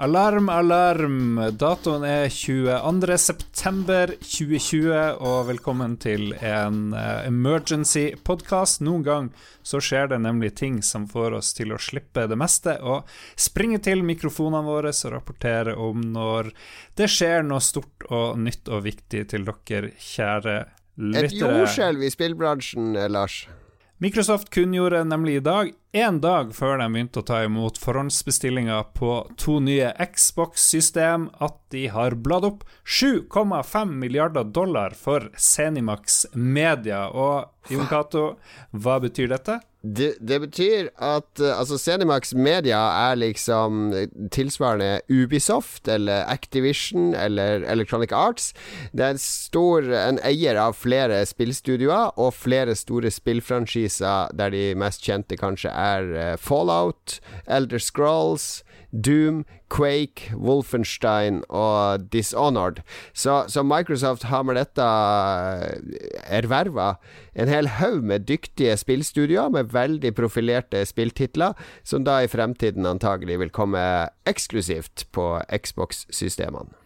Alarm, alarm! Datoen er 22.9.2020, og velkommen til en uh, emergency podcast. Noen gang så skjer det nemlig ting som får oss til å slippe det meste og springe til mikrofonene våre og rapportere om når det skjer noe stort og nytt og viktig til dere, kjære lyttere. Et jordskjelv i spillbransjen, Lars. Microsoft kunngjorde nemlig i dag, én dag før de begynte å ta imot forhåndsbestillinger på to nye Xbox-system, at de har bladd opp 7,5 milliarder dollar for Zenimax Media. Og Jon Cato, hva betyr dette? Det, det, betyr at uh, altså Zenimax Media er liksom tilsvarende Ubisoft eller Activision eller Electronic Arts. Det er en stor en eier av flere spillstudioer og flere store spillfranchiser, der de mest kjente kanskje er uh, Fallout, Elder Scrolls, Doom, Quake, Wolfenstein og Dishonored. Så, så Microsoft har med dette eh, erverva en hel haug med dyktige spillstudioer med veldig profilerte spilltitler, som da i fremtiden antagelig vil komme eksklusivt på Xbox-systemene.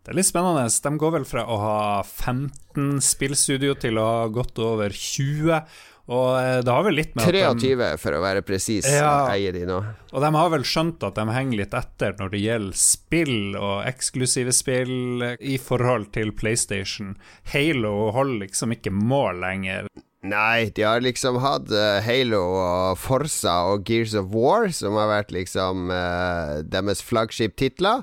Det er litt spennende. De går vel fra å ha 15 spillstudio til å ha gått over 20. Og eh, det har vel litt med 23, de, for å være presis, ja, eier de nå. Og de har vel skjønt at de henger litt etter når det gjelder spill og eksklusive spill i forhold til PlayStation. Halo holder liksom ikke mål lenger. Nei, de har liksom hatt uh, Halo og Forsa og Gears of War, som har vært liksom uh, deres flaggskip-titler.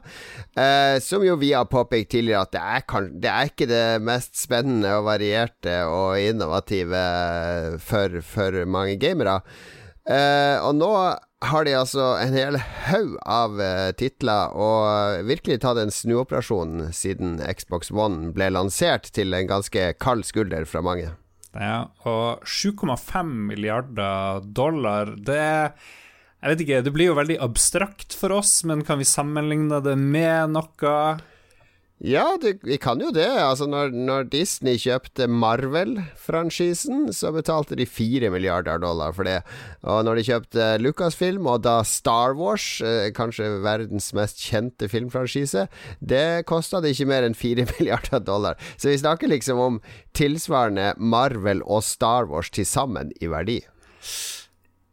Uh, som jo vi har påpekt tidligere at det er, kan, det er, ikke det mest spennende og varierte og innovative for, for mange gamere. og nå har de altså en hel haug av titler, og virkelig tatt en snuoperasjon siden Xbox One ble lansert, til en ganske kald skulder fra mange. Ja, og 7,5 milliarder dollar, det Jeg vet ikke, det blir jo veldig abstrakt for oss, men kan vi sammenligne det med noe? Ja, det, vi kan jo det. Altså, når, når Disney kjøpte Marvel-franchisen, så betalte de 4 milliarder dollar for det. Og når de kjøpte Lucasfilm, og da Star Wars, eh, kanskje verdens mest kjente filmfranchise, det kosta det ikke mer enn 4 milliarder dollar. Så vi snakker liksom om tilsvarende Marvel og Star Wars til sammen i verdi.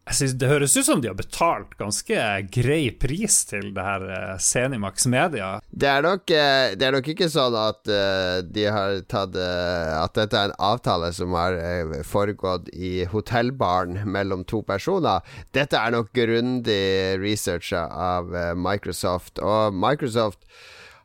Jeg synes Det høres ut som de har betalt ganske grei pris til det her Senimax Media. Det er, nok, uh, det er nok ikke sånn at uh, de har tatt At dette er en avtale som har foregått i hotellbaren mellom to personer. Dette er nok grundig researcha av Microsoft, og Microsoft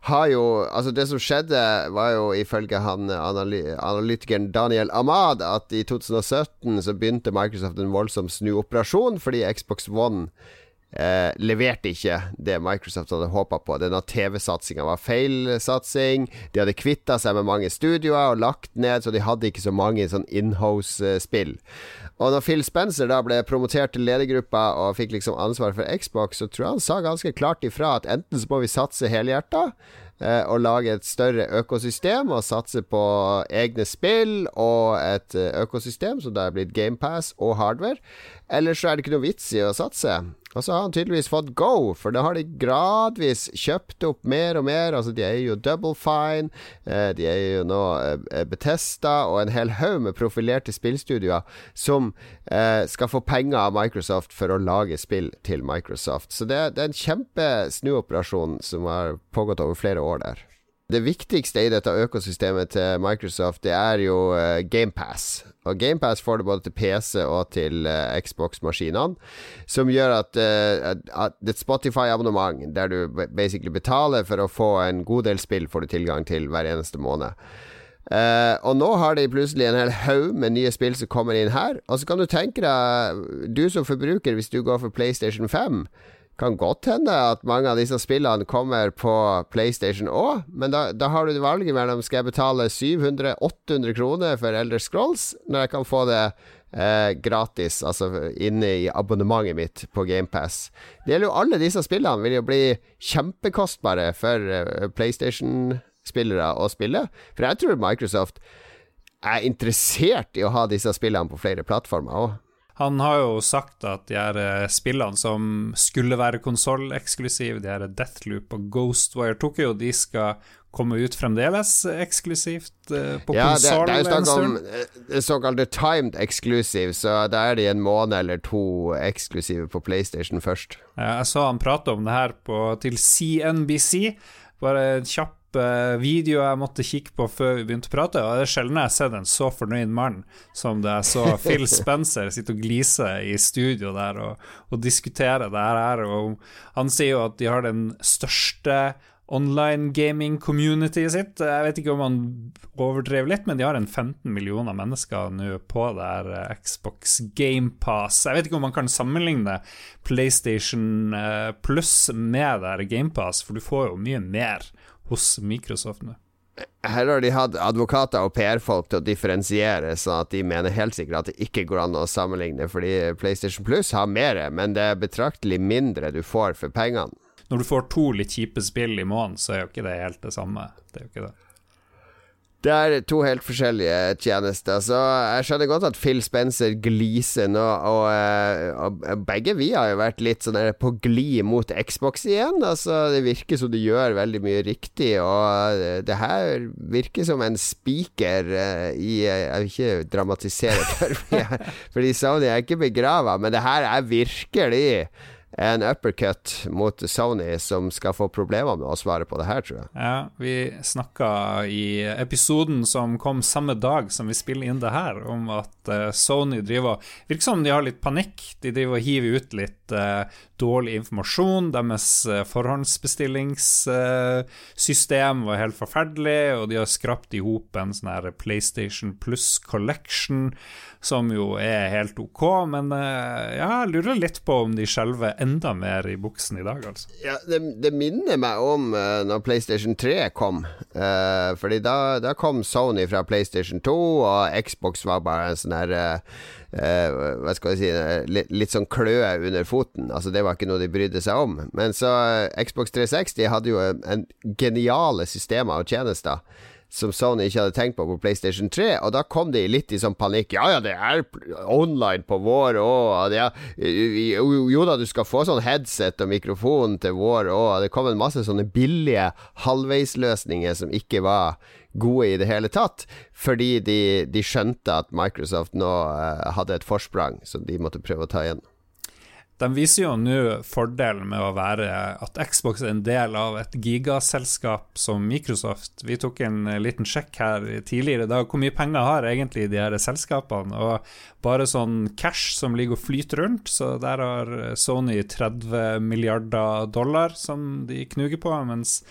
har jo Altså, det som skjedde, var jo ifølge han analy analytikeren Daniel Ahmad at i 2017 så begynte Microsoft en voldsom snuoperasjon fordi Xbox One eh, leverte ikke det Microsoft hadde håpa på. Denne TV-satsinga var feilsatsing. De hadde kvitta seg med mange studioer og lagt ned, så de hadde ikke så mange sånn inhouse-spill. Og når Phil Spencer da ble promotert til ledergruppa og fikk liksom ansvar for Xbox, så tror jeg han sa ganske klart ifra at enten så må vi satse helhjerta eh, og lage et større økosystem og satse på egne spill og et eh, økosystem som da er blitt GamePass og hardware, eller så er det ikke noe vits i å satse. Og så har han tydeligvis fått go, for da har de gradvis kjøpt opp mer og mer. Altså, de eier jo Double Fine, eh, de eier jo nå eh, Betesta og en hel haug med profilerte spillstudioer som eh, skal få penger av Microsoft for å lage spill til Microsoft. Så det, det er en kjempesnuoperasjon som har pågått over flere år der. Det viktigste i dette økosystemet til Microsoft, det er jo uh, GamePass. Og GamePass får du både til PC og til uh, Xbox-maskinene, som gjør at, uh, at et Spotify-abonnement, der du basically betaler for å få en god del spill, får du tilgang til hver eneste måned. Uh, og nå har de plutselig en hel haug med nye spill som kommer inn her. Og så kan du tenke deg, du som forbruker, hvis du går for PlayStation 5 kan godt hende at mange av disse spillene kommer på PlayStation òg, men da, da, har du valget mellom skal jeg betale 700-800 kroner for Elder Scrolls, når jeg kan få det eh, gratis, altså inne i abonnementet mitt på GamePass. Det gjelder jo alle disse spillene, vil jo bli kjempekostbare for eh, PlayStation-spillere å spille. For jeg tror Microsoft er interessert i å ha disse spillene på flere plattformer òg. Han har jo sagt at de her eh, spillene som skulle være konsolleksklusive, de her Deathloop og Ghostwire Tokyo, de skal komme ut fremdeles eksklusivt uh, på ja, konsoll det, det er jo snakk om eh, såkalte timed exclusive, så da er de en måned eller to eksklusive på PlayStation først. Jeg så han prate om det her på, til CNBC. Bare en kjapp eh, video jeg måtte kikke på før vi begynte å prate. Og Det er sjelden jeg har sett en så fornøyd mann som det jeg så Phil Spencer sitte og glise i studio der og, og diskutere det her. Og han sier jo at de har den største online gaming-communityet sitt. Jeg vet ikke om han overdrev litt, men de har en 15 millioner mennesker nå på der eh, Xbox GamePass. Jeg vet ikke om man kan sammenligne PlayStation Pluss Plus med der GamePass, for du får jo mye mer hos Microsoft nå. Her har de hatt advokater og PR-folk til å differensiere, sånn at de mener helt sikkert at det ikke går an å sammenligne, fordi PlayStation Plus har mer, men det er betraktelig mindre du får for pengene. Når du får to litt kjipe spill i måneden, så er jo ikke det helt det samme. Det er jo ikke det. Det er to helt forskjellige tjenester, så jeg skjønner godt at Phil Spencer gliser nå. Og, eh, og, og begge vi har jo vært litt sånn på glid mot Xbox igjen. Altså, det virker som de gjør veldig mye riktig, og eh, det her virker som en spiker eh, i Jeg vil ikke dramatisere for mye, fordi Sony er ikke begrava, men det her er virkelig en uppercut mot Sony som skal få problemer med å svare på det her, tror jeg. Ja, vi snakka i episoden som kom samme dag som vi spiller inn det her, om at uh, Sony driver Virker som de har litt panikk. De driver og hiver ut litt uh, dårlig informasjon. Deres uh, forhåndsbestillingssystem var helt forferdelig, og de har skrapt i hop en sånn her PlayStation Plus Collection, som jo er helt ok, men ja, jeg lurer litt på om de skjelver enda mer i buksen i dag, altså. Ja, det, det minner meg om uh, når PlayStation 3 kom. Uh, fordi da, da, kom Sony fra PlayStation 2, og Xbox var bare en sånn her uh, Hva skal jeg si litt, litt, sånn kløe under foten. Altså Det var ikke noe de brydde seg om. Men så Xbox 360 hadde jo en, en geniale systemer og tjenester som Sony ikke hadde tenkt på på PlayStation 3. Og da kom de litt i sånn panikk. Ja, ja, det er online på vår òg. Jo da, du skal få sånn headset og mikrofon til vår òg. Det kom en masse sånne billige halvveisløsninger som ikke var gode i det hele tatt. Fordi de, de skjønte at Microsoft nå uh, hadde et forsprang som de måtte prøve å ta igjen. De viser jo nå fordelen med å være at Xbox er en del av et gigaselskap som Microsoft. Vi tok en liten sjekk her tidligere i dag. Hvor mye penger har egentlig de her selskapene? Og bare sånn cash som ligger og flyter rundt, så der har Sony 30 milliarder dollar som de knuger på, mens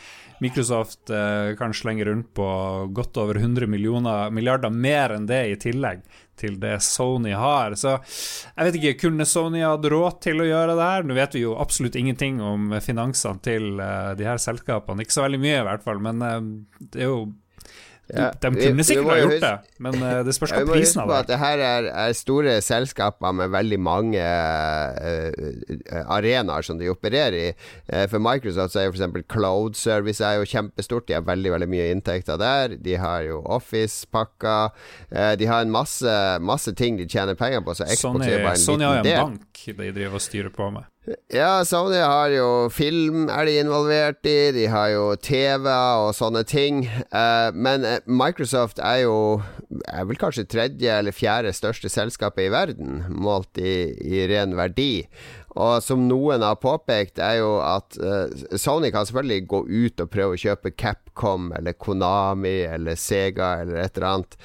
Microsoft eh, kan slenge rundt på godt over 100 millioner, milliarder mer enn det i tillegg til det Sony har. Så jeg vet ikke, kunne Sony hatt råd til å gjøre det her? Nå vet vi jo absolutt ingenting om finansene til eh, de her selskapene, ikke så veldig mye i hvert fall, men eh, det er jo ja, de, kunne sikkert ha gjort det, men uh, det spørs hva prisen av det. At det her er, er, store selskaper med veldig mange uh, arenaer som de opererer i. Uh, for Microsoft så er jo f.eks. Cloud Service er jo kjempestort. De har veldig veldig mye inntekter der. De har jo Office-pakker. de har en masse, masse ting de tjener penger på, så Sony, Sony har en bank de driver og styrer på med. Ja, Sony har jo film er de involvert i, de har jo TV og sånne ting. Uh, men Microsoft er jo er vel kanskje tredje eller fjerde største selskapet i verden, målt i, i ren verdi. Og som noen har påpekt, er jo at uh, Sony kan selvfølgelig gå ut og prøve å kjøpe Capcom eller Konami eller Sega eller et eller annet.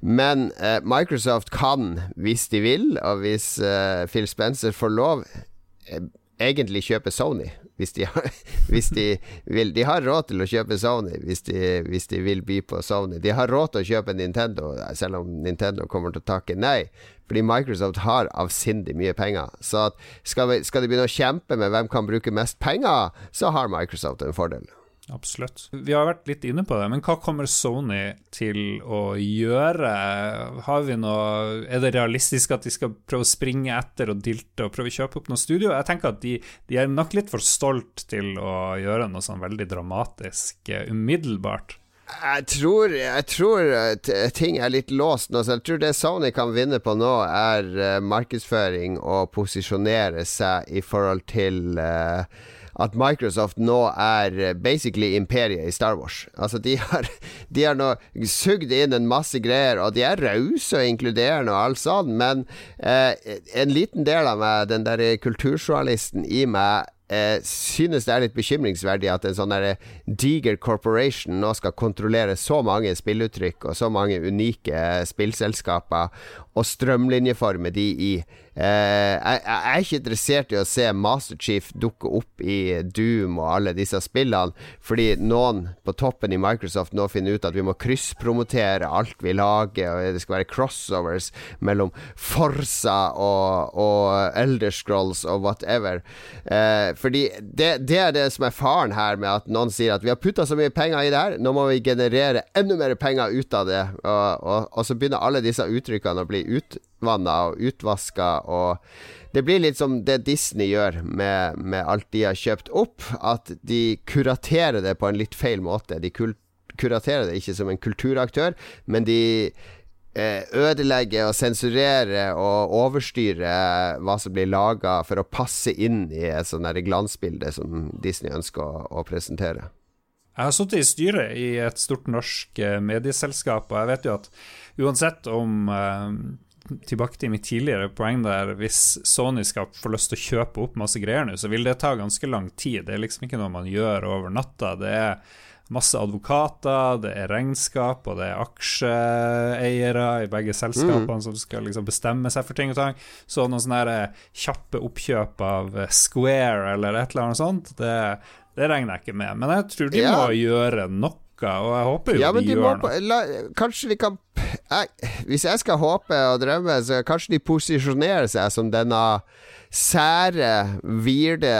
Men uh, Microsoft kan, hvis de vil, og hvis Phil Spencer får lov egentlig kjøpe Sony. Hvis de, har, hvis de vil De har råd til å kjøpe Sony hvis de, hvis de, vil by på Sony. De har råd til å kjøpe Nintendo, selv om Nintendo kommer til å takke nei. Fordi Microsoft har avsindig mye penger. Så skal, vi, skal de begynne å kjempe med hvem kan bruke mest penger, så har Microsoft en fordel. Absolutt. Vi har vært litt inne på det, men hva kommer Sony til å gjøre? Har vi noe Er det realistisk at de skal prøve å springe etter og dilte og prøve å kjøpe opp noe studio? Jeg tenker at de, de er nok litt for stolt til å gjøre noe sånn veldig dramatisk umiddelbart. Jeg tror, jeg tror ting er litt låst nå. Så jeg tror det Sony kan vinne på nå, er uh, markedsføring og posisjonere seg i forhold til uh, at Microsoft nå er basically imperiet i Star Wars. Altså, de har, de har nå sugd inn en masse greier, og de er rause og inkluderende og alt sånn, men eh, en liten del av meg, den der kulturjournalisten i meg, eh, synes det er litt bekymringsverdig at en sånn der diger corporation nå skal kontrollere så mange spilluttrykk og så mange unike spillselskaper, og strømlinjeforme de i. Eh, jeg, er ikke interessert i å se Masterchief dukke opp i Doom og alle disse spillene, fordi noen på toppen i Microsoft nå finner ut at vi må krysspromotere alt vi lager, og det skal være crossovers mellom Forsa og, og Elder Scrolls og whatever. Eh, fordi det, det, er det som er faren her med at noen sier at vi har putta så mye penger i det her, nå må vi generere enda mer penger ut av det, og, og, og så begynner alle disse uttrykkene å bli utvanna og utvaska. Og det blir litt som det Disney gjør med, med, alt de har kjøpt opp, at de kuraterer det på en litt feil måte. De kuraterer det ikke som en kulturaktør, men de eh, ødelegger og sensurerer og overstyrer hva som blir laga for å passe inn i et sånt glansbilde som Disney ønsker å presentere. Jeg har sittet i styret i et stort norsk eh, medieselskap, og jeg vet jo at uansett om eh, Tilbake til mitt tidligere poeng der, hvis Sony skal få lyst til å kjøpe opp masse greier nå, så vil det ta ganske lang tid. Det er liksom ikke noe man gjør over natta. Det er masse advokater, det er regnskap, og det er aksjeeiere i begge selskapene mm. som skal liksom bestemme seg for ting og tang. Så noen sånne her kjappe oppkjøp av Square eller et eller annet sånt, det, det regner jeg ikke med. Men jeg tror de ja. må gjøre noe, og jeg håper jo ja, de, de gjør noe. La, kanskje de kan jeg, Hvis jeg skal håpe og drømme, så kanskje de posisjonerer seg som denne sære, weirde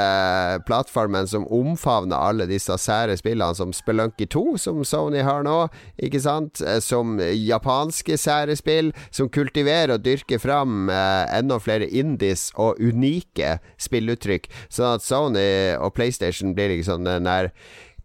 plattformen som omfavner alle disse sære spillene, som Spelunky 2, som Sony har nå, ikke sant? Eh, som japanske sære spill, som kultiverer og dyrker fram eh, enda flere indies og unike spilluttrykk, sånn at Sony og PlayStation blir liksom den der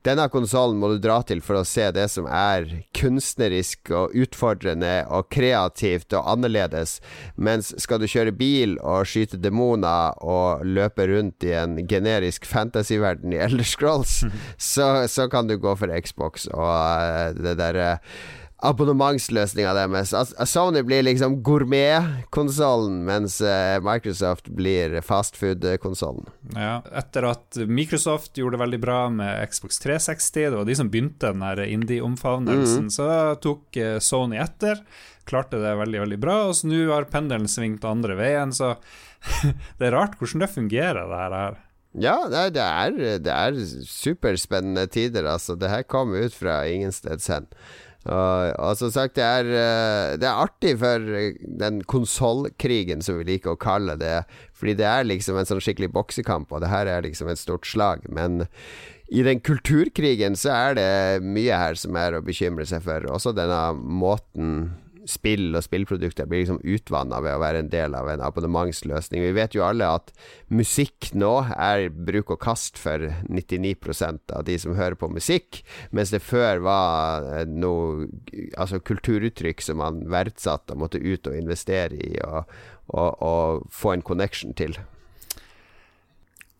denne konsollen må du dra til for å se det som er kunstnerisk og utfordrende og kreativt og annerledes. Mens skal du kjøre bil og skyte demoner og løpe rundt i en generisk fantasyverden i Elder Scrolls, så, så kan du gå for Xbox og uh, det derre uh, abonnementsløsninga deres. Sony blir liksom gourmetkonsollen, mens eh, Microsoft blir fastfood-konsollen. Ja, etter at Microsoft gjorde det veldig bra med Xbox 360, det var de som begynte den indie-omfavnelsen, mm. så tok eh, Sony etter. Klarte det veldig, veldig bra, og så nå har pendelen svingt andre veien, så det er rart hvordan det fungerer, det her. Ja, det er, det er superspennende tider, altså. Det her kom ut fra ingensteds hen. Og, og, som sagt, det er, eh, det er artig for den konsollkrigen, som vi liker å kalle det. Fordi det er liksom en sånn skikkelig boksekamp, og det her er liksom et stort slag. Men i den kulturkrigen så er det mye her som er å bekymre seg for. Også denne måten spill og spillprodukter blir liksom utvanna ved å være en del av en abonnementsløsning. Vi vet jo alle at musikk nå er bruk og kast for 99% av de som hører på musikk, mens det før var eh, noe altså kulturuttrykk som man verdsatte og måtte ut og investere i og, og, og få en connection til.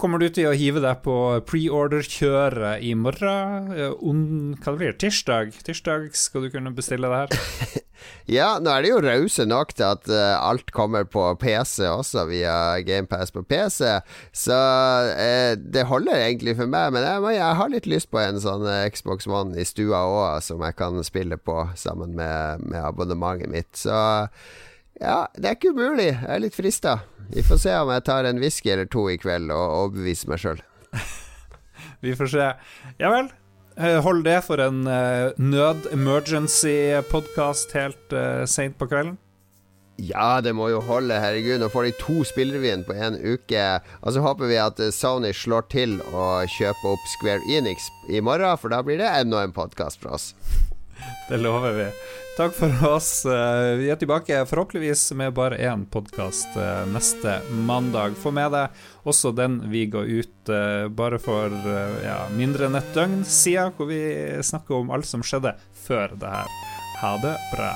Kommer du til å hive deg på preorder-kjøret i morgen? On, hva det blir Tirsdag? Tirsdag skal du kunne bestille det her? ja, nå er det jo rause nok til at uh, alt kommer på PC også, via GamePass på PC. Så uh, det holder egentlig for meg. Men jeg, jeg, har litt lyst på en sånn uh, Xbox One i stua òg, som jeg kan spille på sammen med, med abonnementet mitt. Så ja, det er ikke umulig. Jeg er litt frista. Vi får se om jeg tar en whisky eller to i kveld og overbeviser meg sjøl. Vi får se. Ja vel. Eh, hold det for en uh, nød-emergency-podkast helt uh, seint på kvelden. Ja, det må jo holde. Herregud, nå får de to spillrevyen på én uke. Og så håper vi at Sony slår til og kjøper opp Square Enix i morgen, for da blir det enda en podkast fra oss. Det lover vi. Takk for oss. Eh, vi er tilbake forhåpentligvis med bare én podkast eh, neste mandag. Få med deg også den vi ga ut eh, bare for ja, mindre enn et døgn siden, hvor vi snakker om alt som skjedde før det her. Ha det bra.